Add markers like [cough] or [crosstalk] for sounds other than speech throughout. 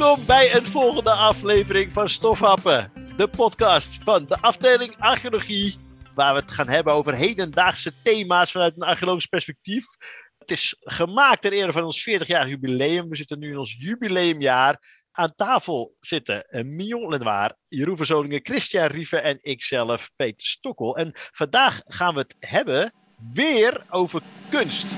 Welkom bij een volgende aflevering van Stofhappen, de podcast van de afdeling archeologie, waar we het gaan hebben over hedendaagse thema's vanuit een archeologisch perspectief. Het is gemaakt ter ere van ons 40-jarig jubileum. We zitten nu in ons jubileumjaar. Aan tafel zitten Mion Lenoir, Jeroen Verzolingen, Christian Rieve en ikzelf, Peter Stokkel. En vandaag gaan we het hebben weer over kunst.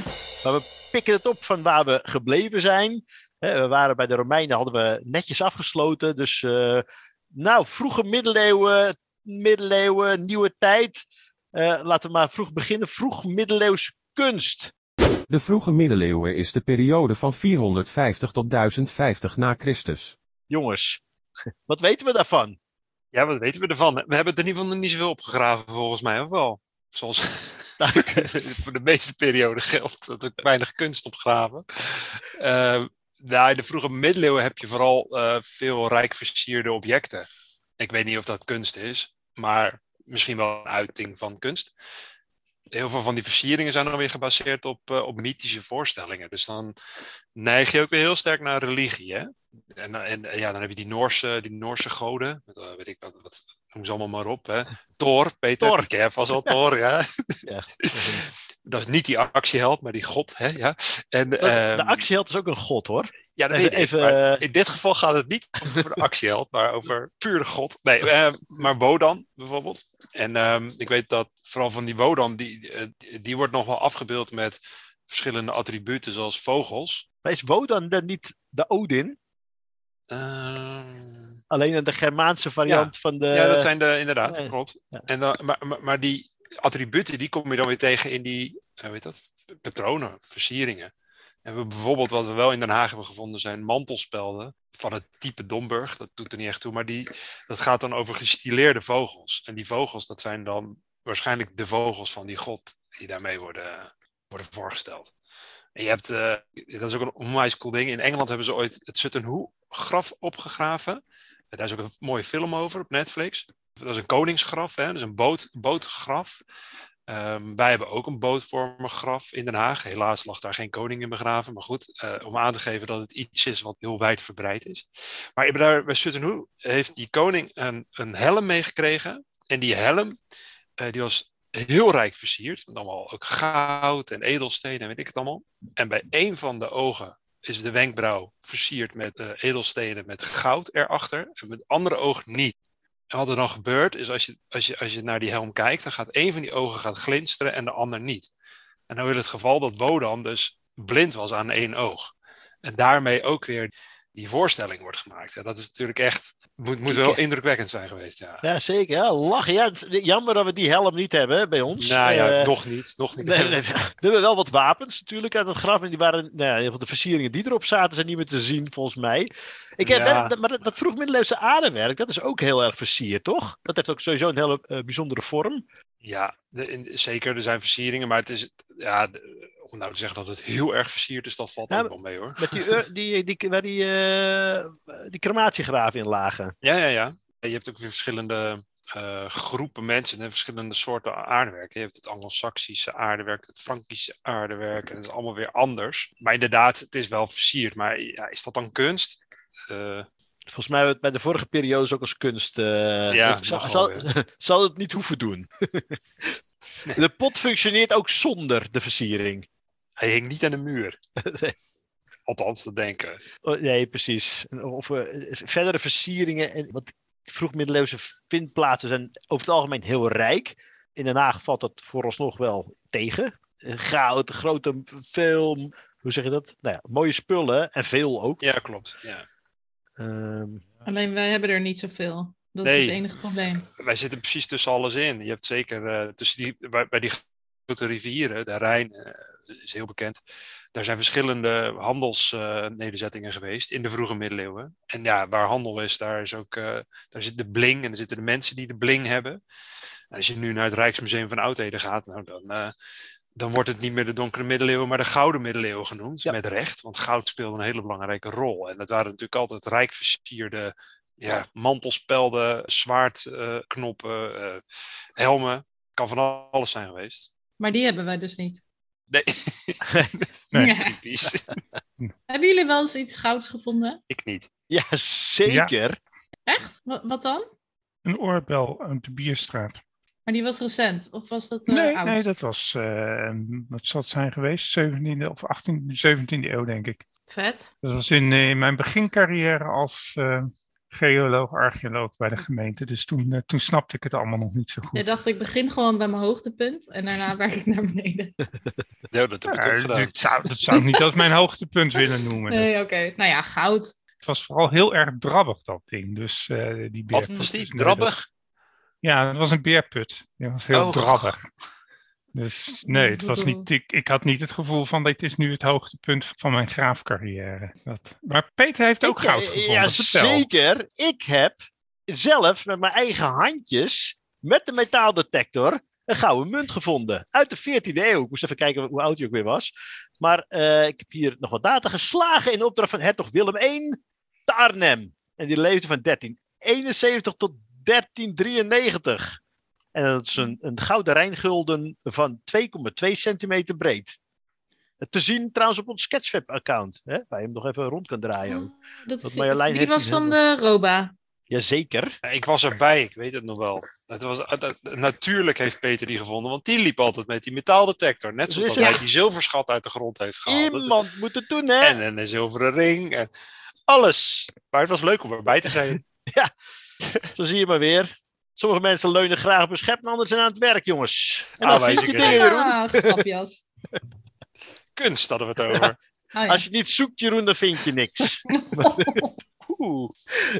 Maar we pikken het op van waar we gebleven zijn. We waren bij de Romeinen, hadden we netjes afgesloten. Dus uh, nou, vroege middeleeuwen, middeleeuwen, nieuwe tijd. Uh, laten we maar vroeg beginnen. Vroeg middeleeuwse kunst. De vroege middeleeuwen is de periode van 450 tot 1050 na Christus. Jongens, [laughs] wat weten we daarvan? Ja, wat weten we ervan? We hebben het in ieder geval niet zoveel opgegraven, volgens mij, of wel? Zoals [laughs] [laughs] voor de meeste periode geldt, dat er weinig kunst opgraven. Uh, nou, in de vroege middeleeuwen heb je vooral uh, veel rijk versierde objecten. Ik weet niet of dat kunst is, maar misschien wel een uiting van kunst. Heel veel van die versieringen zijn dan weer gebaseerd op, uh, op mythische voorstellingen. Dus dan neig je ook weer heel sterk naar religie. Hè? En, en ja, dan heb je die Noorse, die Noorse goden. Uh, weet ik wat, wat noem ze allemaal maar op. Hè? Thor, Peter. Thor. Ik heb vast wel Thor, ja. [laughs] ja. [laughs] Dat is niet die actieheld, maar die god. Hè? Ja. En, de, um, de actieheld is ook een god, hoor. Ja, dat weet ik. even, maar eh, in dit geval gaat het niet over de actieheld, maar over puur de god. Nee, eh, maar Wodan bijvoorbeeld. En ehm, ik weet dat vooral van die Wodan, die, eh, die, wordt nog wel afgebeeld met verschillende attributen zoals vogels. Maar is Wodan dan niet de Odin? Ehm, Alleen de Germaanse variant van de... ja, dat zijn de, inderdaad, ja. klopt. En dan, maar, maar, maar die attributen, die kom je dan weer tegen in die, eh, weet dat, patronen, versieringen. En we bijvoorbeeld, wat we wel in Den Haag hebben gevonden, zijn mantelspelden van het type Domburg. Dat doet er niet echt toe, maar die, dat gaat dan over gestileerde vogels. En die vogels, dat zijn dan waarschijnlijk de vogels van die god die daarmee worden, worden voorgesteld. En je hebt, eh, dat is ook een onwijs cool ding. In Engeland hebben ze ooit het Sutton Hoo graf opgegraven. Daar is ook een mooie film over op Netflix. Dat is een koningsgraf, hè? dat is een boot, bootgraf. Ehm, wij hebben ook een bootvormig graf in Den Haag. Helaas lag daar geen koning in begraven. Maar goed, eh, om aan te geven dat het iets is wat heel wijdverbreid is. Maar daar, bij Sutton Hoo heeft die koning een, een helm meegekregen. En die helm eh, die was heel rijk versierd. Met allemaal ook goud en edelstenen en weet ik het allemaal. En bij één van de ogen is de wenkbrauw versierd met eh, edelstenen met goud erachter. En met het andere oog niet. En wat er dan gebeurt, is als je, als, je, als je naar die helm kijkt, dan gaat één van die ogen gaat glinsteren en de ander niet. En nou in het geval dat Wodan dus blind was aan één oog. En daarmee ook weer die voorstelling wordt gemaakt. Ja, dat is natuurlijk echt, moet, moet wel indrukwekkend zijn geweest. Ja. Ja, zeker. Ja, lachen. Jammer dat we die helm niet hebben bij ons. Nou ja, Eh, nog niet. Nog niet. Nee, nee, [laughs] we hebben wel wat wapens natuurlijk uit het graf. En die waren, nou ja, de versieringen die erop zaten, zijn niet meer te zien volgens mij. Ik heb, Ja. dat, maar dat, dat vroeg middeleeuwse aardewerk, dat is ook heel erg versierd, toch? Dat heeft ook sowieso een hele eh, bijzondere vorm. Ja, de- in- zeker, er zijn versieringen, maar het is, ja, de- om nou te zeggen dat het heel erg versierd is, dat valt Ja, ook wel mee hoor. Met die, [laughs] ur- die, die, waar die, eh, die crematiegraven in lagen. Ja, ja, ja. Je hebt ook weer verschillende eh, groepen mensen en verschillende soorten aardewerk. Je hebt het Anglo-Saxische aardewerk, het Frankische aardewerk. En dat is allemaal weer anders. Maar inderdaad, het is wel versierd. Maar ja, is dat dan kunst? Eh, Volgens mij hebben we het bij de vorige periodes ook als kunst. eh, Ja, [laughs] zal het niet hoeven doen. [laughs] De pot functioneert ook zonder de versiering. Hij hing niet aan de muur. [laughs] Nee. Althans, dat denken. Oh, nee, precies. Of eh, verdere versieringen. En, want vroegmiddeleeuwse vindplaatsen zijn over het algemeen heel rijk. In Den Haag valt dat vooralsnog wel tegen. Goud, grote, veel, hoe zeg je dat? Nou ja, mooie spullen en veel ook. Ja, klopt. Ja. Ehm, Alleen wij hebben er niet zoveel. Dat Nee. is het enige probleem. Wij zitten precis tussen alles in. Je hebt zeker eh, tussen die, bij, bij die grote rivieren, de Rijn eh, is heel bekend. Daar zijn verschillende handelsnederzettingen geweest in de vroege middeleeuwen. En ja, waar handel is, daar, is ook, eh, daar zit de bling en er zitten de mensen die de bling hebben. En als je nu naar het Rijksmuseum van Oudheden gaat, nou dan, eh, dan wordt het niet meer de donkere middeleeuwen, maar de gouden middeleeuwen genoemd. Ja. Met recht, want goud speelde een hele belangrijke rol. En dat waren natuurlijk altijd rijk versierde ja, mantelspelden, zwaardknoppen, eh, helmen. Kan van alles zijn geweest. Maar die hebben wij dus niet. Nee, [laughs] Nee. Ja. typisch. [laughs] Hebben jullie wel eens iets gouds gevonden? Ik niet. Ja, zeker. Echt? Wat, wat dan? Een oorbel uit de Bierstraat. Maar die was recent, of was dat eh, nee, oud? nee, dat was, eh, wat zal het zijn geweest? 17e of 18e, 17e eeuw, denk ik. Vet. Dat was in, eh, in mijn begincarrière als eh, geoloog, archeoloog bij de gemeente. Dus toen, eh, toen snapte ik het allemaal nog niet zo goed. Ik dacht, ik begin gewoon bij mijn hoogtepunt en daarna [laughs] werk ik naar beneden. Ja, dat heb ik Ja, ook gedaan. dat, zou, dat zou ik niet als mijn hoogtepunt willen noemen. Nee, oké. Nou ja, goud. Het was vooral heel erg drabbig, dat ding. Dus eh, die Wat was die? Drabbig? ja, het was een beerput. Die was heel Oh. drabbig. Dus nee, het was niet, ik, ik had niet het gevoel van dit is nu het hoogtepunt van mijn graafcarrière. Dat, maar Peter heeft ook Ik, goud eh, gevonden. Ja, Vertel. zeker. Ik heb zelf met mijn eigen handjes, met de metaaldetector, een gouden munt gevonden. Uit de 14e eeuw. Ik moest even kijken hoe oud die ook weer was. Maar eh, ik heb hier nog wat data geslagen in opdracht van hertog Willem I te Arnhem. En die leefde van 1371 tot 1393. En dat is een, een gouden rijngulden van 2,2 centimeter breed. Te zien trouwens op ons Sketchfab-account. hè, Waar je hem nog even rond kan draaien. ook. Oh, dat Want is, Marjolein die was van de Roba. Jazeker. Ja, Ik was erbij, ik weet het nog wel. Het was, het- natuurlijk heeft Peter die gevonden, want die liep altijd met die metaaldetector. Net zoals Dus dat ja. hij die zilverschat uit de grond heeft gehaald. Iemand moet het doen, hè? En een, een zilveren ring. En alles. Maar het was leuk om erbij te zijn. [laughs] Zo zie je maar weer. Sommige mensen leunen graag op hun schep, en anderen zijn aan het werk, jongens. En dan Aanwijzingen vind je dingen, Jeroen. Ah, grapjas. [laughs] Kunst hadden we het over. Ja. Als je het niet zoekt, Jeroen, dan vind je niks. [laughs] Oeh.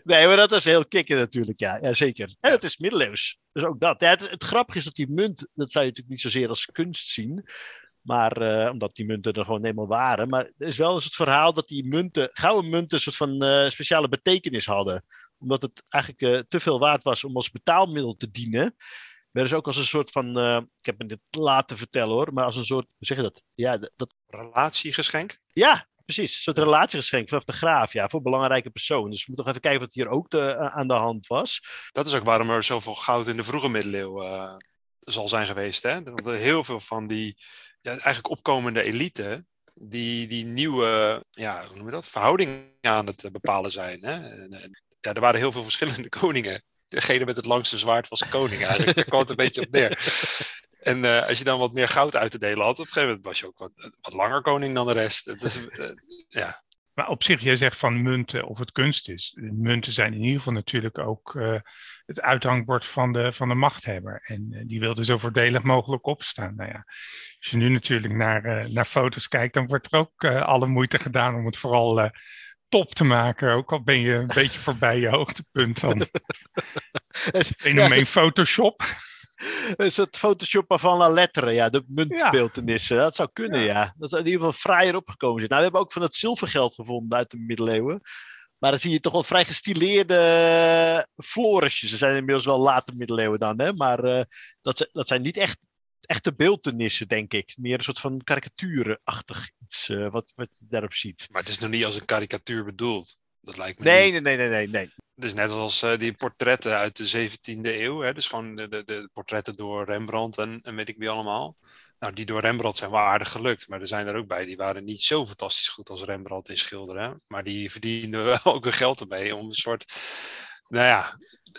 Nee, maar dat is heel kicken natuurlijk, ja. ja zeker. En het is middeleeuws. Dus ook dat. Ja, het, het grappige is dat die munt, dat zou je natuurlijk niet zozeer als kunst zien. Maar eh, omdat die munten er gewoon eenmaal waren. Maar er is wel eens het verhaal dat die munten, gouden munten, een soort van eh, speciale betekenis hadden. Omdat het eigenlijk eh, te veel waard was om als betaalmiddel te dienen. werden ze ook als een soort van, eh, ik heb me dit laten vertellen hoor, maar als een soort, hoe zeg je dat? Ja, dat, Relatiegeschenk. ja precies. Een soort relatiegeschenk vanaf de graaf, ja, voor belangrijke persoon. Dus we moeten nog even kijken wat hier ook de, aan de hand was. Dat is ook waarom er zoveel goud in de vroege middeleeuwen eh, zal zijn geweest. Hè? Dat er heel veel van die ja, eigenlijk opkomende elite, die, die nieuwe, ja, hoe noem je dat, verhoudingen aan het eh, bepalen zijn. Hè? Ja, er waren heel veel verschillende [laughs] koningen. Degene met het langste zwaard was koning eigenlijk. Daar kwam het een beetje op neer. [laughs] En eh, als je dan wat meer goud uit te delen had, op een gegeven moment was je ook wat, wat langer koning dan de rest. Eh, ja, Maar op zich, jij zegt van munten of het kunst is. Munten zijn in ieder geval natuurlijk ook eh, het uithangbord van de, van de machthebber. En die wil er zo voordelig mogelijk opstaan. Nou ja, als je nu natuurlijk naar, naar foto's kijkt, dan wordt er ook alle moeite gedaan om het vooral top te maken. Ook al ben je een [laughs] beetje voorbij je hoogtepunt dan. [laughs] Fenomeen Photoshop. [laughs] Is het Photoshoppen van la lettere, ja, de muntbeeltenissen. Dat zou kunnen, ja. Dat zou in ieder geval fraaier opgekomen zijn. Nou, we hebben ook van het zilvergeld gevonden uit de middeleeuwen. Maar dan zie je toch wel vrij gestileerde florisjes. Ze zijn inmiddels wel late middeleeuwen dan, hè. Maar eh, dat, dat zijn niet echt echte beeldtenissen, denk ik. Meer een soort van karikaturenachtig iets eh, wat, wat je daarop ziet. maar het is nog niet als een karikatuur bedoeld. Dat lijkt me Nee, niet. nee, nee, nee, nee. Het is net als eh, die portretten uit de 17e eeuw. Hè? Dus gewoon de, de, de portretten door Rembrandt en, en weet ik wie allemaal. Nou, die door Rembrandt zijn wel aardig gelukt. Maar er zijn er ook bij, die waren niet zo fantastisch goed als Rembrandt in schilderen. Maar die verdienden [laughs] wel ook hun geld ermee om een soort... Nou ja,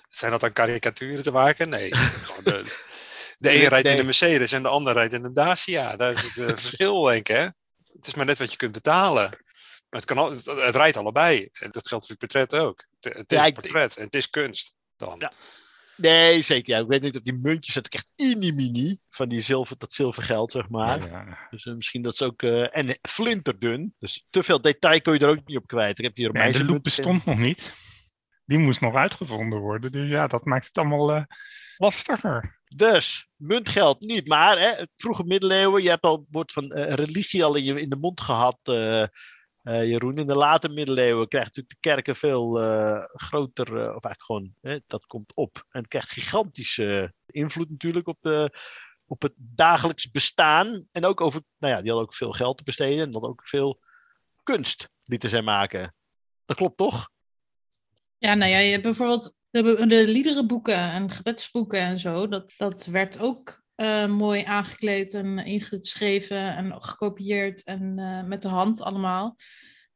zijn dat dan karikaturen te maken? Nee. [laughs] gewoon de, de een rijdt in een Mercedes en de ander rijdt in een Dacia. Daar is het eh, [laughs] verschil, denk ik. Hè? Het is maar net wat je kunt betalen. Maar het, kan al, het, het rijdt allebei. En dat geldt voor het portret ook. Het, het is Ja, portret en het is kunst. Dan. Ja. Nee, zeker. Ja. Ik weet niet dat die muntjes zitten echt mini-mini van die zilver, dat zilvergeld, zeg maar. Ja. Dus eh, misschien dat ze ook. eh, en flinterdun. Dus te veel detail kun je er ook niet op kwijt. Ik heb hier Nee, de loop bestond nog niet. Die moest nog uitgevonden worden. Dus ja, dat maakt het allemaal eh, lastiger. Dus, muntgeld niet. Maar hè, het vroege middeleeuwen, je hebt al het woord van eh, religie al in, je, in de mond gehad, eh, eh, Jeroen. In de late middeleeuwen krijgt natuurlijk de kerken veel groter, of eigenlijk gewoon, hè, dat komt op. En het krijgt gigantische invloed natuurlijk op, de, op het dagelijks bestaan. En ook over, nou ja, die hadden ook veel geld te besteden en hadden ook veel kunst lieten zij maken. Dat klopt toch? Ja, nou ja, je hebt bijvoorbeeld de, de liederenboeken en gebedsboeken en zo. Dat, dat werd ook eh, mooi aangekleed en ingeschreven en gekopieerd en eh, met de hand allemaal.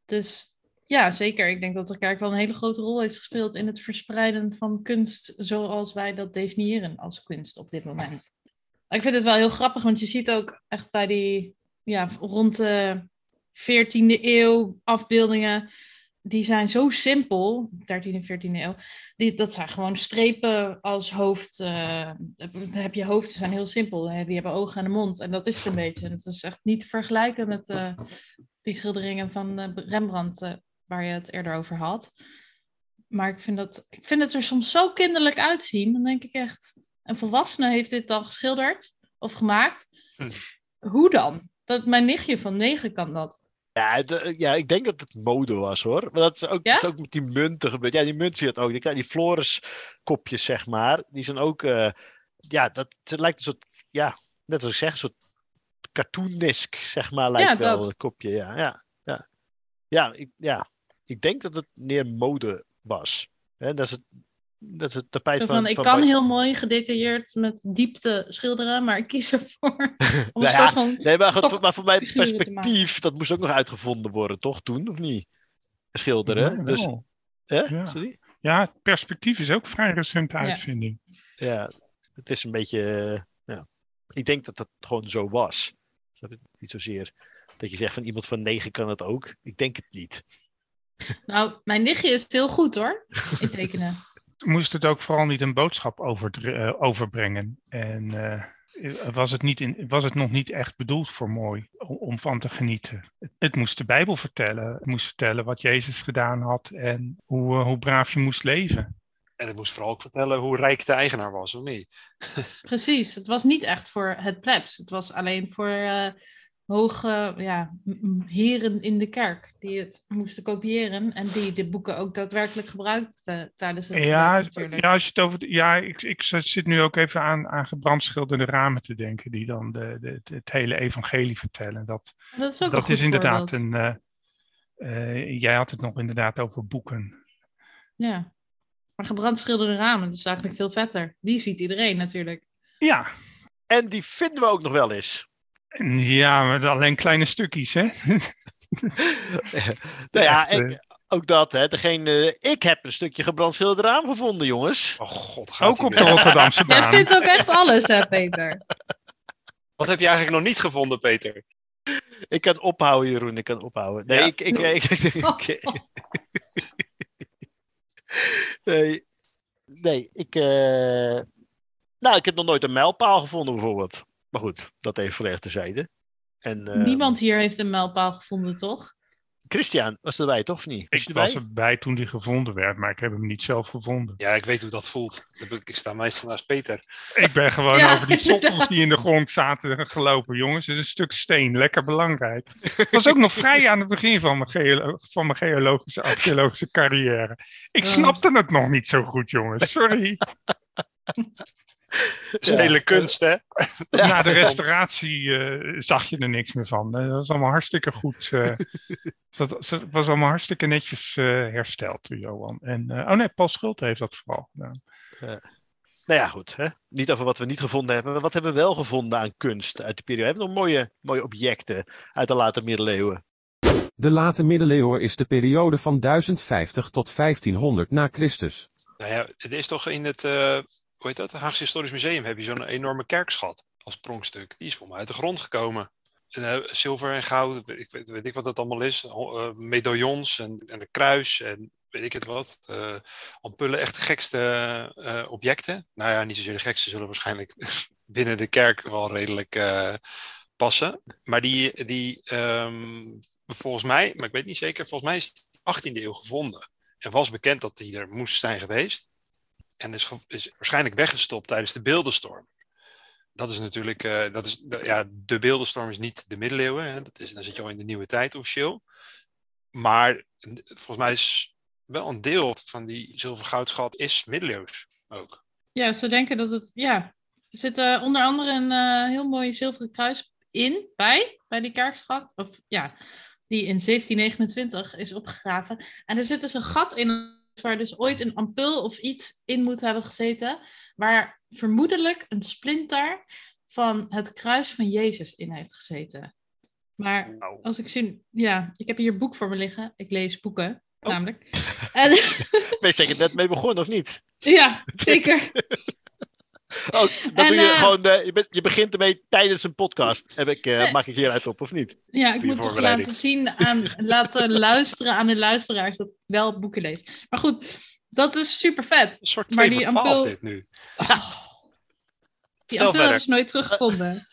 Dus Ja, zeker. Ik denk dat de kerk wel een hele grote rol heeft gespeeld in het verspreiden van kunst zoals wij dat definiëren als kunst op dit moment. Ik vind het wel heel grappig, want je ziet ook echt bij die ja, rond de 14e eeuw afbeeldingen, die zijn zo simpel, 13e en 14e eeuw, die, dat zijn gewoon strepen als hoofd. eh, heb je hoofd, ze zijn heel simpel, hè, die hebben ogen en een mond en dat is het een beetje. En het is echt niet te vergelijken met eh, die schilderingen van eh, Rembrandt, waar je het eerder over had. Maar ik vind, dat, ik vind het er soms zo kinderlijk uitzien. Dan denk ik echt, een volwassene heeft dit dan geschilderd of gemaakt. Hm. Hoe dan? Dat mijn nichtje van negen kan dat. Ja, de- ja, ik denk dat het mode was hoor. Maar dat is ook, Ja? dat is ook met die munten gebeurd. Ja, die munt zie je het ook. Die, kleine- die Floris kopjes, zeg maar. Die zijn ook. eh, ja, dat het lijkt een soort. Ja, net als ik zeg, een soort cartoonisk, zeg maar. Lijkt Ja, wel dat. kopje. Ja, ja, ja. Ja, ik, ja, ik denk dat het meer mode was. Hè, dat is het. Dat is het tapijt Zo van. van, ik van kan heel mooi gedetailleerd met diepte schilderen, maar ik kies ervoor [laughs] om Nou een ja, soort van... Nee, maar, goed, maar voor mijn perspectief, dat moest ook nog uitgevonden worden, toch? Toen, of niet? Schilderen. Ja, dus? Ja. Sorry? Ja, het perspectief is ook een vrij recente Ja. uitvinding. Ja, het is een beetje. eh, ja. Ik denk dat dat gewoon zo was. Je? Niet zozeer dat je zegt van iemand van negen kan het ook. Ik denk het niet. Nou, mijn nichtje is heel goed hoor, in tekenen. [laughs] Moest het ook vooral niet een boodschap over, eh, overbrengen? En eh, was, het niet in, was het nog niet echt bedoeld voor mooi om, om van te genieten? Het, het moest de Bijbel vertellen. Het moest vertellen wat Jezus gedaan had en hoe, eh, hoe braaf je moest leven. En het moest vooral ook vertellen hoe rijk de eigenaar was, of niet? [laughs] Precies, het was niet echt voor het plebs. Het was alleen voor eh, hoge ja, heren in de kerk die het moesten kopiëren en die de boeken ook daadwerkelijk gebruikten tijdens het Ja, natuurlijk. ja, als je het over. Ja, ik, ik zit nu ook even aan, aan gebrandschilderde ramen te denken, die dan de, de, het hele evangelie vertellen. Dat, dat is ook een dat goed is inderdaad voorbeeld. een. eh, eh, jij had het nog inderdaad over boeken. Ja, maar gebrandschilderde ramen, dat is eigenlijk veel vetter. Die ziet iedereen natuurlijk. Ja, En die vinden we ook nog wel eens. Ja, maar alleen kleine stukjes, hè? [laughs] nou ja, Echt, ook dat, hè. Degene, ik heb een stukje gebrandschilderd raam gevonden, jongens. Oh god, gaat ook op de Rotterdamse Jij baan. vindt ook echt alles, hè, Peter? Wat heb je eigenlijk nog niet gevonden, Peter? Ik kan ophouden, Jeroen. Ik kan ophouden. Nee, Ja? ik, ik, ik, ik- [laughs] nee, nee, ik. eh, Nou, ik heb nog nooit een mijlpaal gevonden, bijvoorbeeld. Maar goed, dat even volledig terzijde. En, eh, Niemand hier heeft een mijlpaal gevonden, toch? Christian, was erbij, toch? Of niet? Was Ik was erbij? toen die gevonden werd, maar ik heb hem niet zelf gevonden. Ja, ik weet hoe dat voelt. Ik sta meestal naast Peter. Ik ben gewoon [laughs] Ja, over die sokkels die in de grond zaten gelopen, jongens. Het is een stuk steen, lekker belangrijk. Het was ook nog vrij aan het begin van mijn, geolo- van mijn geologische, archeologische carrière. Ik snapte het nog niet zo goed, jongens. Sorry. Het is een hele kunst, hè? Na de restauratie eh, zag je er niks meer van. Eh, Dat was allemaal hartstikke goed. eh, [laughs] dat, was allemaal hartstikke netjes eh, hersteld, Johan. En, eh, oh nee, Paul Schulte heeft dat vooral gedaan. Nou ja, goed. Hè? Niet over wat we niet gevonden hebben. Maar wat hebben we wel gevonden aan kunst uit de periode? We hebben nog mooie, mooie objecten uit de late middeleeuwen. De late middeleeuwen is de periode van 1050 tot 1500 na Christus. Nou ja, het is toch in het, eh, hoe heet dat? Het Haagse Historisch Museum heb je zo'n enorme kerkschat als pronkstuk. Die is voor mij uit de grond gekomen. En, eh, zilver en goud, ik weet, weet ik wat het allemaal is. Eh, medaillons en, en een kruis en weet ik het wat. Eh ampullen, echt de gekste eh, objecten. Nou ja, niet zozeer de gekste, zullen waarschijnlijk [laughs] binnen de kerk wel redelijk eh, passen. Maar die, die ehm, volgens mij, maar ik weet niet zeker, volgens mij is die 18e eeuw gevonden. En was bekend dat die er moest zijn geweest. En is, is waarschijnlijk weggestopt tijdens de beeldenstorm. Dat is natuurlijk, eh, dat is, ja, de beeldenstorm is niet de middeleeuwen. Hè? Dat is, dan zit je al in de nieuwe tijd officieel. Maar volgens mij is wel een deel van die zilver-goudschat is middeleeuws ook. Ja, ze denken dat het. Ja, er zit eh, onder andere een eh, heel mooi zilveren kruis in, bij, bij die kerkschat. Of ja, die in 1729 is opgegraven. En er zit dus een gat in waar dus ooit een ampul of iets in moet hebben gezeten. Waar vermoedelijk een splinter van het kruis van Jezus in heeft gezeten. Maar als ik zie, ja, ik heb hier een boek voor me liggen. Ik lees boeken, Oh. namelijk. [laughs] En, Ben je zeker net mee begonnen of niet? ja, zeker. [laughs] Oh, dat En, doe je eh, gewoon, eh, je, bent- je begint ermee tijdens een podcast. Heb ik, eh, Nee. Maak ik hieruit op, of niet? Ja, ik moet toch laten zien aan, laten [laughs] luisteren aan de luisteraars dat ik wel boeken lees. Maar goed, dat is super vet. Een soort Maar 2 die voor 12 ampul- dit nu. Die appel hebben verder. ze nooit teruggevonden.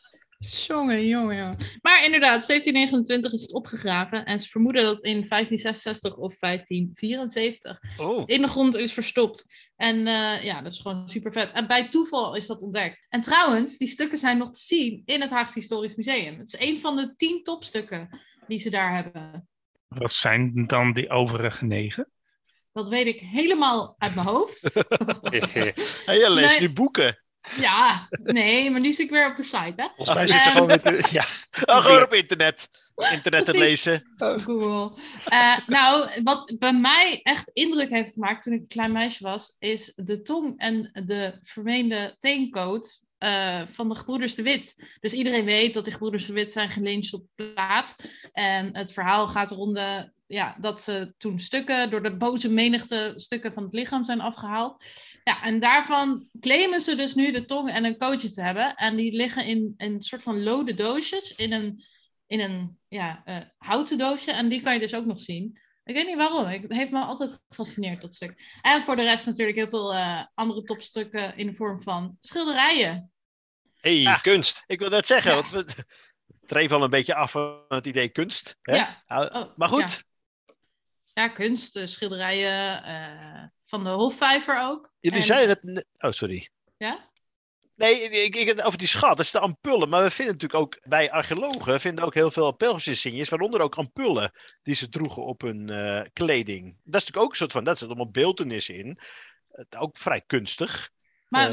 Jongen, jongen, jongen. Maar inderdaad, 1729 is het opgegraven. En ze vermoeden dat in 1566 of 1574 Oh, in de grond is verstopt. En eh, ja, dat is gewoon super vet. En bij toeval is dat ontdekt. En trouwens, die stukken zijn nog te zien in het Haagse Historisch Museum. Het is een van de tien topstukken die ze daar hebben. Wat zijn dan die overige negen? Dat weet ik helemaal uit mijn hoofd. [laughs] en [laughs] je leest Nee. nu boeken. Ja, nee, maar nu zit ik weer op de site, hè? Volgens mij Eh, zit ze gewoon met de... [laughs] Ja, Oh, gewoon op internet. Internet te lezen. Google. Eh, nou, wat bij mij echt indruk heeft gemaakt toen ik een klein meisje was, is de tong en de vermeende teencode eh, van de gebroeders de Wit. Dus iedereen weet dat die gebroeders de Wit zijn gelyncht op plaats. En het verhaal gaat rond de, ja, dat ze toen stukken, door de boze menigte stukken van het lichaam zijn afgehaald. Ja, en daarvan claimen ze dus nu de tong en een cootje te hebben. En die liggen in een soort van lode doosjes in een in een ja, eh, houten doosje. En die kan je dus ook nog zien. Ik weet niet waarom. Het heeft me altijd gefascineerd, dat stuk. En voor de rest natuurlijk heel veel eh, andere topstukken in de vorm van schilderijen. hey, kunst. Ik wil net zeggen, Ja. want we dreven al een beetje af van het idee kunst. Hè? Ja. Oh, maar goed, Ja, kunst, eh, schilderijen eh, van de Hofvijver ook. jullie En- zeiden het... ne- Oh, sorry. Ja? Nee, ik, ik, over die schat, dat is de ampullen. Maar we vinden natuurlijk ook, wij archeologen vinden ook heel veel pelgrimsinsignes, waaronder ook ampullen die ze droegen op hun eh, kleding. Dat is natuurlijk ook een soort van, daar zit allemaal beeldenis in. Het, ook vrij kunstig. Maar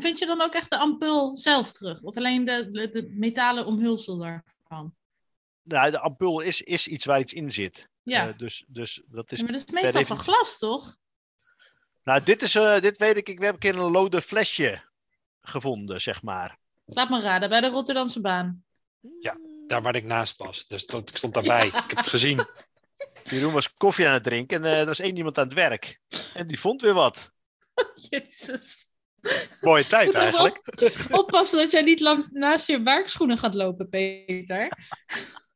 vind je dan ook echt de ampul zelf terug? Of alleen de, de, de metalen omhulsel daarvan? Nou, de ampul is, is iets waar iets in zit. Ja, Eh, dus, dus dat is Ja, maar dat is meestal van glas, toch? Nou, dit, is, eh, dit weet ik. Ik heb een keer een lode flesje gevonden, zeg maar. Laat me raden, bij de Rotterdamse baan. Daar waar ik naast was. Dus dat, ik stond daarbij. Ik heb het gezien. [laughs] Jeroen was koffie aan het drinken en eh, er was één iemand aan het werk. En die vond weer wat. [laughs] Jezus. Mooie tijd eigenlijk. op- oppassen dat jij niet lang naast je werkschoenen gaat lopen, Peter. [laughs]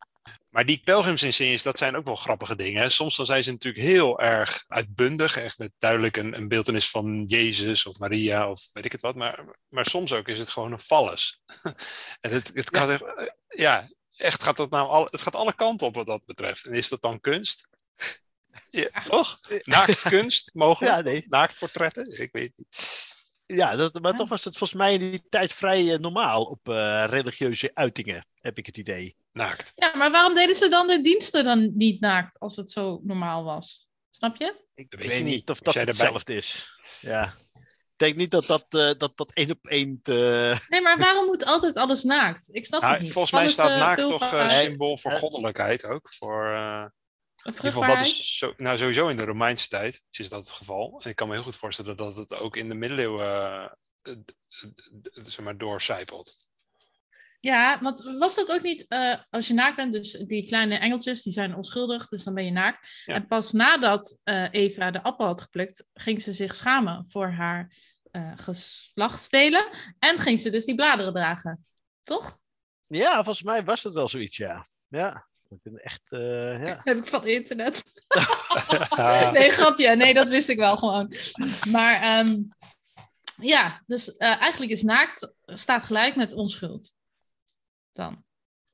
Maar die pelgrimsinsignes, dat zijn ook wel grappige dingen. Hè? Soms dan zijn ze natuurlijk heel erg uitbundig. Echt met duidelijk een, een beeldenis van Jezus of Maria of weet ik het wat. Maar, maar soms ook is het gewoon een vallus. [laughs] en het, het kan echt, eh, ja, echt gaat dat nou al, het gaat alle kanten op wat dat betreft. En is dat dan kunst? Ja, toch? Naaktkunst, [laughs] mogelijk? Ja, nee. Naaktportretten? Ik weet niet. Ja, dat, maar Ja. toch was het volgens mij in die tijd vrij eh, normaal op eh, religieuze uitingen, heb ik het idee. Naakt. Ja, maar waarom deden ze dan de diensten dan niet naakt als het zo normaal was? Snap je? Ik Dat weet, weet je niet of dat hetzelfde is. Ja. Ik denk niet dat dat, eh, dat, dat één op één te... Nee, maar waarom moet altijd alles naakt? Ik snap Nou, het niet. volgens mij Alles, staat naakt toch symbool voor goddelijkheid ook. Voor, In ieder geval, dat vruchtbaarheid? is zo, nou, sowieso in de Romeinse tijd is dat het geval. En ik kan me heel goed voorstellen dat het ook in de middeleeuwen eh, zeg maar, doorcijpelt. Ja, want was dat ook niet eh, als je naakt bent, dus die kleine engeltjes, die zijn onschuldig, dus dan ben je naakt. Ja. En pas nadat eh, Eva de appel had geplukt, ging ze zich schamen voor haar eh geslachtsdelen. En ging ze dus die bladeren dragen. Toch? Ja, volgens mij was het wel zoiets, ja. Ja, ik ben echt, eh, ja. [laughs] Heb ik van internet. [laughs] nee, grapje. Nee, dat wist ik wel gewoon. Maar ehm, ja, dus eh, eigenlijk is naakt staat gelijk met onschuld. Dan.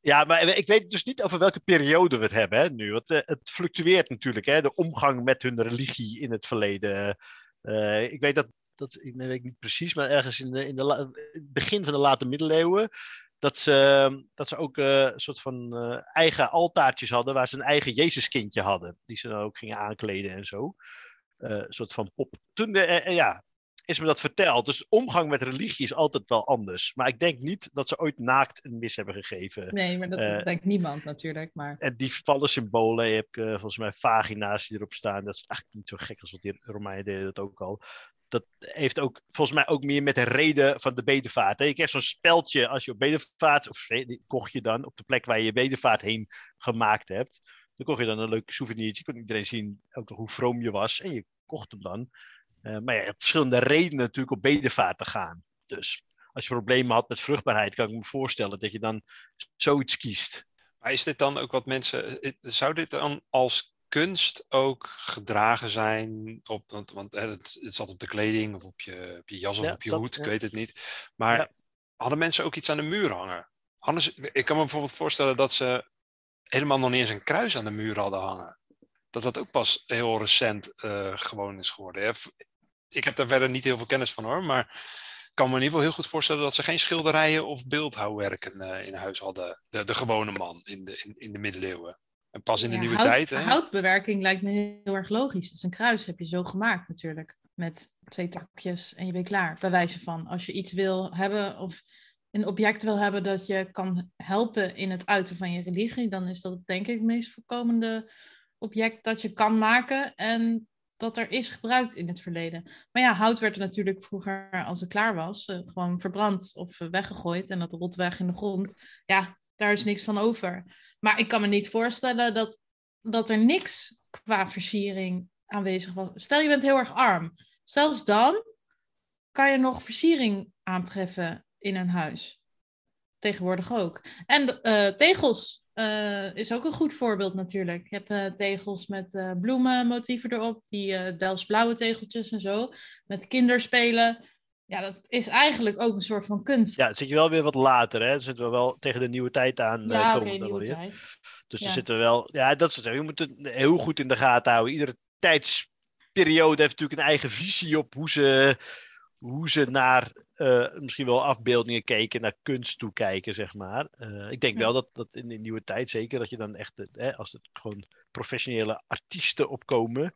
Ja, maar ik weet dus niet over welke periode we het hebben hè, nu. Want eh, het fluctueert natuurlijk, hè, de omgang met hun religie in het verleden. Eh, ik weet dat, dat ik weet niet precies, maar ergens in, de, in de la- het begin van de late middeleeuwen. Dat ze, dat ze ook eh, een soort van eh, eigen altaartjes hadden, waar ze een eigen Jezuskindje hadden. Die ze dan ook gingen aankleden en zo. Eh, een soort van pop. Toen de, ja, is me dat verteld. Dus omgang met religie is altijd wel anders. Maar ik denk niet dat ze ooit naakt een mis hebben gegeven. Nee, maar dat denkt niemand natuurlijk. Maar En die vallen symbolen, je hebt volgens mij vagina's die erop staan. Dat is eigenlijk niet zo gek als wat die Romeinen deden dat ook al. Dat heeft ook volgens mij ook meer met de reden van de bedevaart. hè. Je krijgt zo'n speldje als je op bedevaart, of die kocht je dan op de plek waar je je bedevaart heen gemaakt hebt. Dan kocht je dan een leuk souvenirtje. kon iedereen zien hoe vroom je was. En je kocht hem dan. Eh, maar ja, je hebt verschillende redenen natuurlijk op bedevaart te gaan. Dus als je problemen had met vruchtbaarheid, kan ik me voorstellen dat je dan zoiets kiest. Maar is dit dan ook wat mensen. eh, Zou dit dan als kunst ook gedragen zijn? Op, want het, het zat op de kleding of op je, op je jas of Ja, op je hoed, ja. ik weet het niet. Maar Ja. hadden mensen ook iets aan de muur hangen? Anders, ik kan me bijvoorbeeld voorstellen dat ze helemaal nog niet eens een kruis aan de muur hadden hangen. Dat dat ook pas heel recent eh, gewoon is geworden. hè. Ik heb daar verder niet heel veel kennis van hoor, maar ik kan me in ieder geval heel goed voorstellen dat ze geen schilderijen of beeldhouwwerken eh, in huis hadden. De, de gewone man in de, in, in de middeleeuwen. En pas in de Ja, nieuwe hout- tijd. Hè? Houtbewerking lijkt me heel erg logisch. Dus een kruis heb je zo gemaakt natuurlijk. Met twee takjes en je bent klaar. Bij wijze van, als je iets wil hebben of een object wil hebben dat je kan helpen in het uiten van je religie, dan is dat denk ik het meest voorkomende object dat je kan maken en dat er is gebruikt in het verleden. Maar ja, hout werd er natuurlijk vroeger, als het klaar was, eh, gewoon verbrand of eh, weggegooid en dat rot weg in de grond. Ja, daar is niks van over. Maar ik kan me niet voorstellen dat, dat er niks qua versiering aanwezig was. Stel je bent heel erg arm. Zelfs dan kan je nog versiering aantreffen in een huis. Tegenwoordig ook. En eh, tegels eh, is ook een goed voorbeeld natuurlijk. Je hebt eh, tegels met bloemenmotieven erop, die eh Delfts blauwe tegeltjes en zo, met kinderspelen. Ja, dat is eigenlijk ook een soort van kunst. Ja, dan zit je wel weer wat later, hè? Dan zitten we wel tegen de nieuwe tijd aan. eh, Ja, we dan nieuwe tijd. Dus Ja. dan zitten we wel. Ja, dat is het. Je moet het heel goed in de gaten houden. Iedere tijdsperiode heeft natuurlijk een eigen visie op hoe ze, hoe ze naar eh, misschien wel afbeeldingen keken, naar kunst toe kijken, zeg maar. Eh, ik denk Ja. wel dat, dat in de nieuwe tijd zeker, dat je dan echt, eh, hè, als het gewoon professionele artiesten opkomen.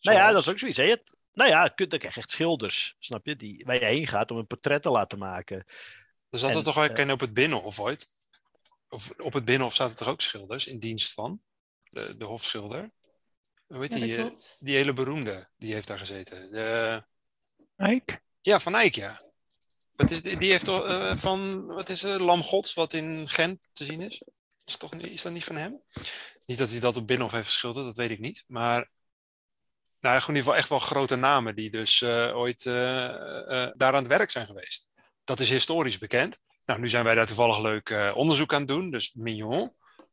Nou ja, dat is Zoals- ook zoiets. Hè? Je hebt- nou ja, kun- dan krijg je echt schilders, snap je? Die, waar je heen gaat om een portret te laten maken. Er zat er toch wel eh, een op het Binnenhof ooit? Of op het Binnenhof zaten er ook schilders in dienst van de, de hofschilder. Hoe heet Ja, die, eh, klopt. die hele beroemde, die heeft daar gezeten. De, Kijk. ja, Van Eyck, ja. Wat is, die, heeft toch eh, van, wat is het, Lam Gods, wat in Gent te zien is? Is, toch, niet- is dat niet van hem? Niet dat hij dat op Binnenhof heeft geschilderd, dat weet ik niet. Maar nou, in ieder geval echt wel grote namen die dus eh, ooit eh, eh, daar aan het werk zijn geweest. Dat is historisch bekend. Nou, nu zijn wij daar toevallig leuk eh, onderzoek aan het doen. Dus Mignon,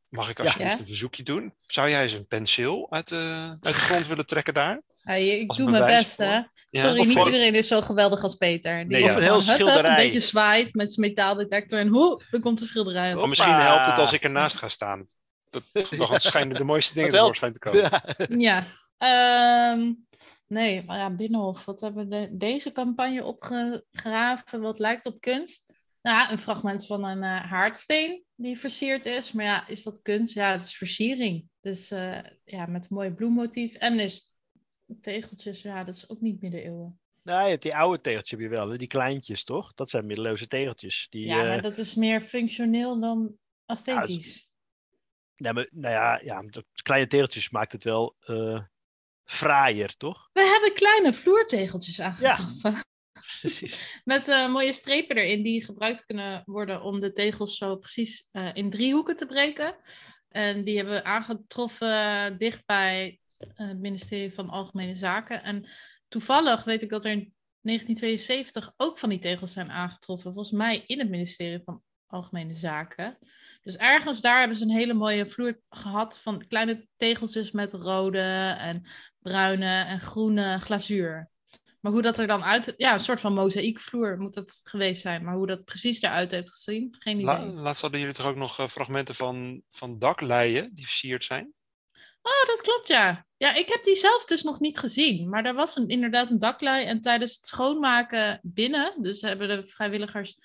mag ik alsjeblieft Ja. een verzoekje doen? Zou jij eens een penseel uit, de uit de grond willen trekken daar? Hey, ik als doe mijn best, voor- hè. Ja. Sorry, Of niet gewoon- iedereen is zo geweldig als Peter. Die Nee, ja. Een heel hup, schilderij. Een beetje zwaait met zijn metaaldetector en hoe, er komt een schilderij op. Maar misschien helpt het als ik ernaast ga staan. Dat, dan schijnen de mooiste dingen helpt. tevoorschijn te komen. Ja. Ehm, nee, maar ja, Binnenhof. Wat hebben we de- deze campagne opgegraven? Wat lijkt op kunst? Nou, ja, een fragment van een eh, haardsteen die versierd is. Maar ja, is dat kunst? Ja, het is versiering. Dus eh, ja, met een mooi bloemmotief. En is tegeltjes, ja, dat is ook niet middeleeuwen. Nou, je hebt die oude tegeltjes heb je wel, hè? die kleintjes toch? Dat zijn middeleeuwse tegeltjes. Die, Ja, eh, maar dat is meer functioneel dan esthetisch. ja, maar, nou ja, ja, kleine tegeltjes maakt het wel eh fraaier, toch? We hebben kleine vloertegeltjes aangetroffen. Precies. [laughs] Met eh, mooie strepen erin die gebruikt kunnen worden om de tegels zo precies eh, in drie hoeken te breken. En die hebben we aangetroffen dicht bij eh, het ministerie van Algemene Zaken. En toevallig weet ik dat er in 1972 ook van die tegels zijn aangetroffen. Volgens mij in het ministerie van Algemene Zaken. Dus ergens daar hebben ze een hele mooie vloer gehad van kleine tegeltjes met rode en bruine en groene glazuur. Maar hoe dat er dan uit... Ja, een soort van mozaïekvloer moet het geweest zijn. Maar hoe dat precies eruit heeft gezien, geen idee. La, laatst hadden jullie toch ook nog eh, fragmenten van, van dakleien die versierd zijn? Oh, dat klopt, ja. Ja, ik heb die zelf dus nog niet gezien. Maar er was een, inderdaad een daklei. En tijdens het schoonmaken binnen... Dus hebben de vrijwilligers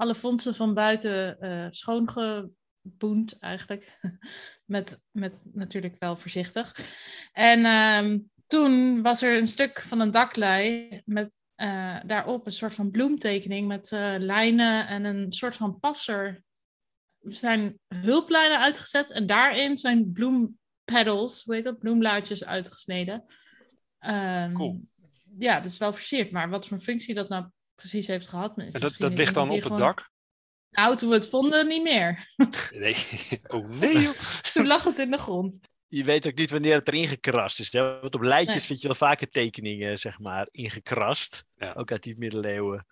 alle fondsen van buiten eh schoongeboend eigenlijk. [laughs] met, met natuurlijk wel voorzichtig. En ehm, toen was er een stuk van een daklei met eh, daarop een soort van bloemtekening met eh, lijnen en een soort van passer. Er zijn hulplijnen uitgezet en daarin zijn bloempedals, hoe heet dat, bloemblaadjes uitgesneden. Ehm, Cool. ja, is wel versierd. Maar wat voor functie dat nou precies heeft gehad. En dat, dat ligt dan op het dak? Nou, toen we het vonden, niet meer. [laughs] Nee. Oh nee, joh. [laughs] Toen lag het in de grond. Je weet ook niet wanneer het erin gekrast is. Hè? Want op lijntjes Nee. vind je wel vaker tekeningen, zeg maar, ingekrast. Ja. Ook uit die middeleeuwen.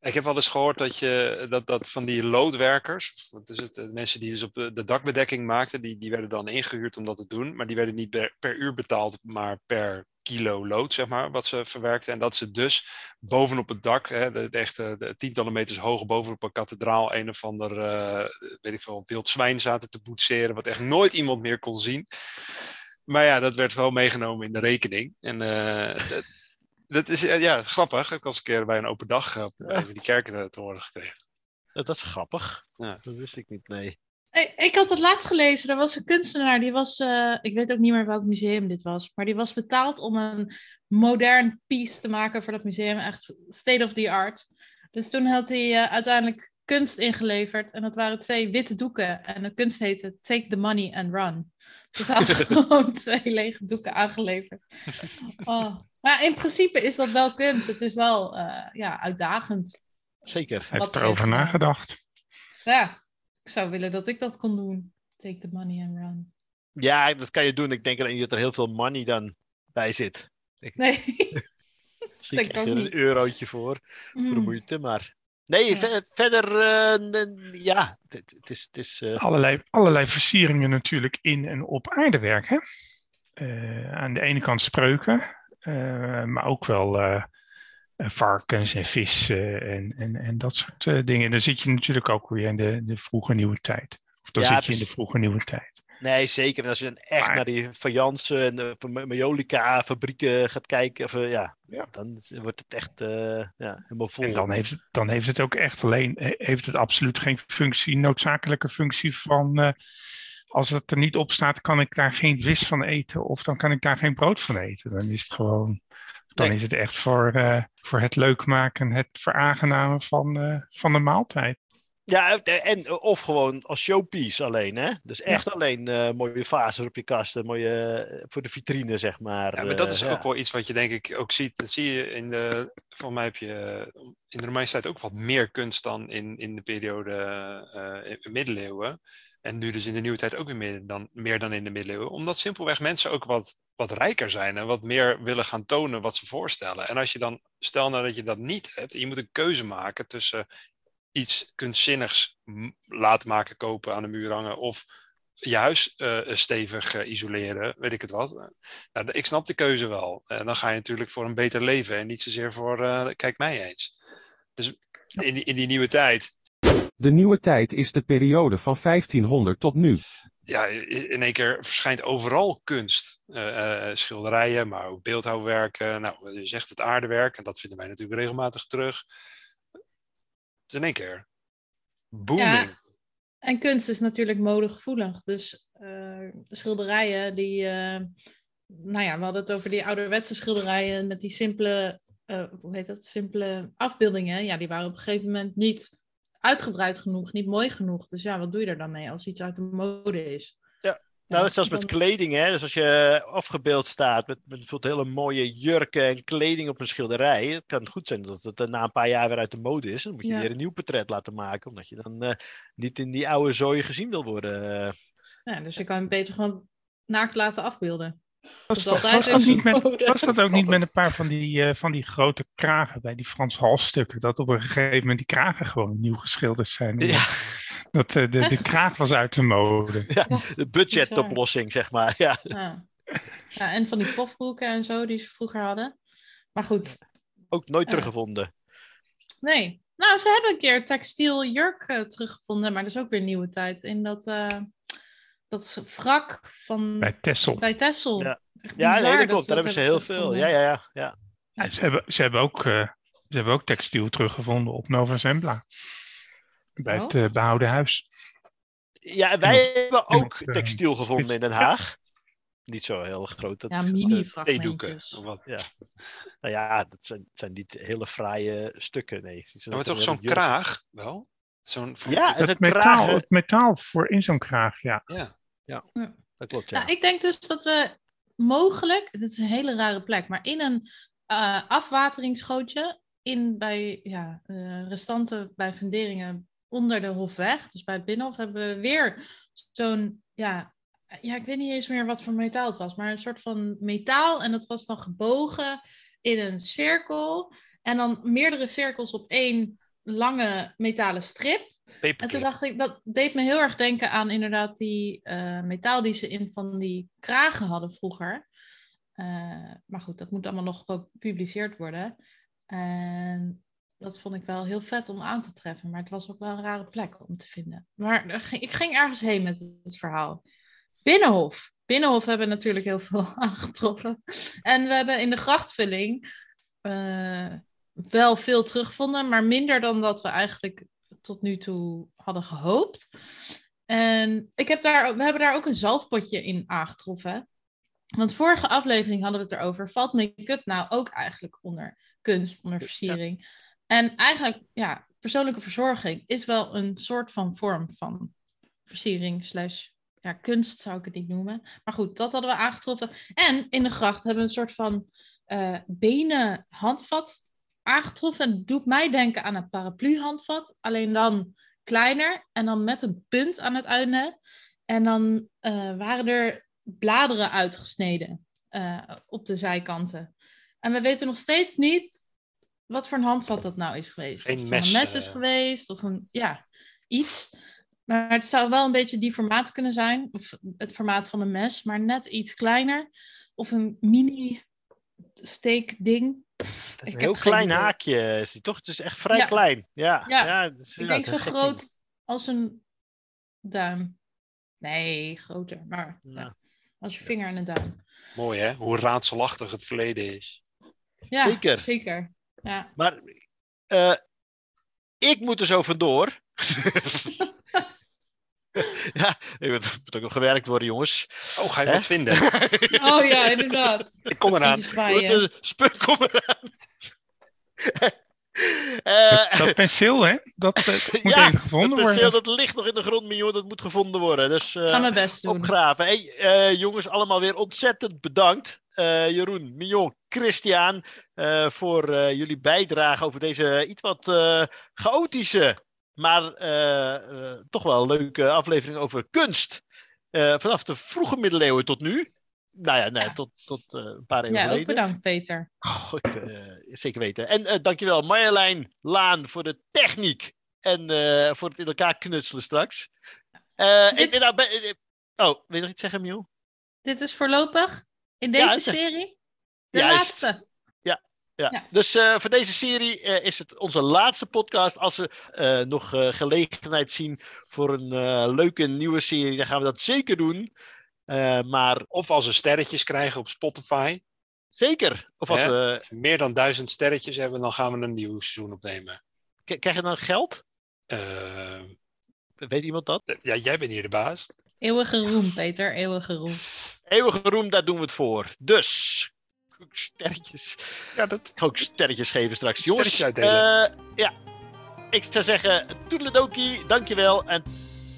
Ik heb wel eens gehoord dat, je, dat, dat van die loodwerkers, wat is het, eh, mensen die dus op de, de dakbedekking maakten, die, die werden dan ingehuurd om dat te doen. Maar die werden niet per, per uur betaald, maar per kilo lood, zeg maar, wat ze verwerkten. En dat ze dus bovenop het dak, hè, de, de echte de tientallen meters hoog bovenop een kathedraal, een of ander, eh, weet ik veel, wild zwijn zaten te boetseren, wat echt nooit iemand meer kon zien. Maar ja, dat werd wel meegenomen in de rekening. En eh, dat, dat is eh, ja, grappig. Ik was een keer bij een open dag van die kerken te- te horen gekregen. Dat is grappig. Ja. Dat wist ik niet, nee. Ik, ik had het laatst gelezen. Er was een kunstenaar, die was, eh, ik weet ook niet meer welk museum dit was, maar die was betaald om een modern piece te maken voor dat museum. Echt state of the art. Dus toen had hij eh, uiteindelijk kunst ingeleverd. En dat waren twee witte doeken. En de kunst heette Take the Money and Run. Dus hij had [laughs] gewoon twee lege doeken aangeleverd. [laughs] Oh. Maar in principe is dat wel kunst. Het is wel eh, ja, uitdagend. Zeker. Hij Wat heeft er erover nagedacht. Ja, ik zou willen dat ik dat kon doen. Take the money and run. Ja, dat kan je doen. Ik denk alleen niet dat er heel veel money dan bij zit. Nee. [laughs] [laughs] Misschien Denk krijg je ook er niet. een eurotje voor, voor de Hmm. moeite. Maar nee, Ja. ver- verder, eh, ja, het, het is... Het is eh, Allerlei, allerlei versieringen natuurlijk in en op aardewerk. Hè? Eh, aan de ene kant spreuken, eh, maar ook wel varkens en vissen en, en, en dat soort eh, dingen. Dan zit je natuurlijk ook weer in de, de vroege nieuwe tijd. Of dan Ja, zit je in de vroege nieuwe tijd. Nee, zeker. En als je dan echt Maar- naar die fajansen en de Ma- Majolica fabrieken gaat kijken, of, eh, ja, Ja. dan wordt het echt eh, ja, helemaal vol. En dan heeft, het, dan heeft het ook echt alleen, heeft het absoluut geen functie, noodzakelijke functie van, als het er niet op staat, kan ik daar geen vis van eten of dan kan ik daar geen brood van eten. Dan is het gewoon, dan Nee. is het echt voor, eh, voor het leuk maken, het veraangenamen van, eh, van de maaltijd. Ja, en of gewoon als showpiece alleen, hè? Dus echt alleen eh, mooie vazen op je kasten, mooie eh, voor de vitrine, zeg maar. Ja, maar dat eh, is ja. ook wel iets wat je denk ik ook ziet. Dat zie je in de, volgens mij heb je eh, in de Romeinse tijd ook wat meer kunst dan in, in de periode eh, middeleeuwen. En nu dus in de nieuwe tijd ook weer meer dan, meer dan in de middeleeuwen. Omdat simpelweg mensen ook wat, wat rijker zijn en wat meer willen gaan tonen wat ze voorstellen. En als je dan, stel nou dat je dat niet hebt, en je moet een keuze maken tussen iets kunstzinnigs laten maken, kopen, aan de muur hangen of je huis eh, stevig eh, isoleren, weet ik het wat. Nou, ik snap de keuze wel. En dan ga je natuurlijk voor een beter leven en niet zozeer voor eh, kijk mij eens. Dus in die, in die nieuwe tijd, De nieuwe tijd is de periode van 1500 tot nu. ja, in één keer verschijnt overal kunst. Eh, eh, schilderijen, maar ook beeldhouwwerken. Nou, je zegt het aardewerk, en dat vinden wij natuurlijk regelmatig terug. Het is in één keer booming. En kunst is natuurlijk modegevoelig. Dus eh, schilderijen die... eh, nou ja, we hadden het over die ouderwetse schilderijen met die simpele... eh, hoe heet dat? Simpele afbeeldingen. Ja, die waren op een gegeven moment niet uitgebreid genoeg, niet mooi genoeg. Dus ja, wat doe je er dan mee als iets uit de mode is? Nou, Ja, het is zelfs met kleding, hè. Dus als je afgebeeld staat met, met bijvoorbeeld hele mooie jurken en kleding op een schilderij. Het kan goed zijn dat het na een paar jaar weer uit de mode is. Dan moet je Ja. weer een nieuw portret laten maken, omdat je dan eh, niet in die oude zooi gezien wil worden. Ja, dus je kan hem beter gewoon naakt laten afbeelden. Was, is dat- was, niet met, was dat ook niet met een paar van die, eh, van die grote kragen bij die Frans halsstukken? Dat op een gegeven moment die kragen gewoon nieuw geschilderd zijn. Ja, Dat eh, de, de kraag was uit de mode. de budgetoplossing, zeg maar. Ja. Ja. ja, en van die pofbroeken en zo die ze vroeger hadden. Maar goed, Ook nooit Ja. teruggevonden. nee. Nou, ze hebben een keer textiel jurk eh, teruggevonden, maar dat is ook weer nieuwe tijd. In dat, eh dat is wrak van Bij Tessel. bij Tessel. Ja. Ja, nee, dat dat klopt. Daar hebben ze heel veel. Ja, ja, ja. ja. Ja, ze, hebben, ze, hebben ook, eh, ze hebben ook textiel teruggevonden op Nova Zembla. Bij het Oh. eh, behouden huis. Ja, en wij hebben en ook het, eh, textiel gevonden in Den Haag. Niet zo heel groot. Dat, Ja, mini Theedoeken. wat. nou ja, dat zijn, zijn niet hele fraaie stukken. Nee, Maar toch zo'n kraag wel? Zo'n Ja, het metaal, het metaal voor in zo'n kraag, ja. ja. Dat klopt, ja. Nou, ik denk dus dat we mogelijk, dit is een hele rare plek, maar in een eh, afwateringsgootje in bij ja, eh, restanten bij funderingen onder de Hofweg. Dus bij het Binnenhof hebben we weer zo'n, ja, ja, ik weet niet eens meer wat voor metaal het was, maar een soort van metaal. En dat was dan gebogen in een cirkel. En dan meerdere cirkels op één lange metalen strip. En toen dacht ik, dat deed me heel erg denken aan inderdaad die eh, metaal die ze in van die kragen hadden vroeger. Eh, maar goed, dat moet allemaal nog gepubliceerd worden. En dat vond ik wel heel vet om aan te treffen. Maar het was ook wel een rare plek om te vinden. Maar ik ging ergens heen met het verhaal. Binnenhof. Binnenhof hebben natuurlijk heel veel [laughs] aangetroffen. En we hebben in de grachtvulling eh, wel veel teruggevonden, maar minder dan dat we eigenlijk tot nu toe hadden gehoopt. En ik heb daar, we hebben daar ook een zalfpotje in aangetroffen. Want vorige aflevering hadden we het erover. Valt make-up nou ook eigenlijk onder kunst, onder versiering? En eigenlijk, ja, persoonlijke verzorging is wel een soort van vorm van versiering slash ja, kunst zou ik het niet noemen. Maar goed, dat hadden we aangetroffen. En in de gracht hebben we een soort van eh, benen handvat aangetroffen. En het doet mij denken aan een paraplu-handvat. Alleen dan kleiner en dan met een punt aan het einde. En dan eh, waren er bladeren uitgesneden eh, op de zijkanten. En we weten nog steeds niet wat voor een handvat dat nou is geweest. Of het mes, een mes is eh. geweest of een, ja, iets. Maar het zou wel een beetje die formaat kunnen zijn. Of het formaat van een mes, maar net iets kleiner. Of een mini steekding. Dat is een heel klein idee. haakje, is die toch? Het is echt vrij Ja. klein. Ja, Ja, is Ik denk zo groot ding. als een duim. Nee, groter. Maar ja, Ja. als je vinger en een duim. Mooi hè, hoe raadselachtig het verleden is. Ja, Zeker. zeker. Ja. Maar eh, ik moet er zo vandoor. [laughs] [laughs] [laughs] ja, er moet moet ook nog gewerkt worden, jongens. Oh, ga je Hè? wat vinden? [laughs] Oh ja, inderdaad. Ik kom eraan. De spul komen eraan. [laughs] Eh, Dat penseel, hè? Dat, eh, dat moet Ja, even gevonden dat penseel, worden. dat ligt nog in de grond, Mignon. Dat moet gevonden worden. Dus eh, Ga mijn best doen. opgraven. Hey, eh, jongens, allemaal weer ontzettend bedankt. Eh, Jeroen, Mignon, Christian, eh, voor eh, jullie bijdrage over deze iets wat eh, chaotische, maar eh, eh, toch wel leuke aflevering over kunst. Eh, vanaf de vroege middeleeuwen tot nu. Nou ja, nee, Ja. tot, tot een paar eeuwen Ja, ook geleden. bedankt, Peter. Goh, ik, eh, zeker weten. En dankjewel Marjolein Laan voor de techniek en voor het in elkaar knutselen straks. En, Dit- en nou, oh, wil je nog iets zeggen, Miel? Dit is voorlopig in Ja, deze serie de Juist. laatste. Ja. Ja. Dus eh, voor deze serie eh, is het onze laatste podcast. Als we eh, nog eh, gelegenheid zien voor een eh, leuke nieuwe serie, dan gaan we dat zeker doen. Eh, maar Of als we sterretjes krijgen op Spotify, zeker. Of als we. als we meer dan duizend sterretjes hebben, dan gaan we een nieuw seizoen opnemen. k- Krijg je dan geld? Weet iemand dat? ja, jij bent hier de baas. Eeuwige roem, Peter. Eeuwige roem. Eeuwige roem, daar doen we het voor. Dus. Ook Sterretjes. Ja, dat, Ik ga ook sterretjes geven straks. Jongens, eh, ja. Ik zou zeggen, toedeledokie, dankjewel. En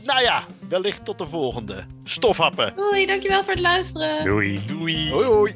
nou ja, wellicht tot de volgende. Stofhappen. Doei, dankjewel voor het luisteren. Doei. doei. Hoi hoi.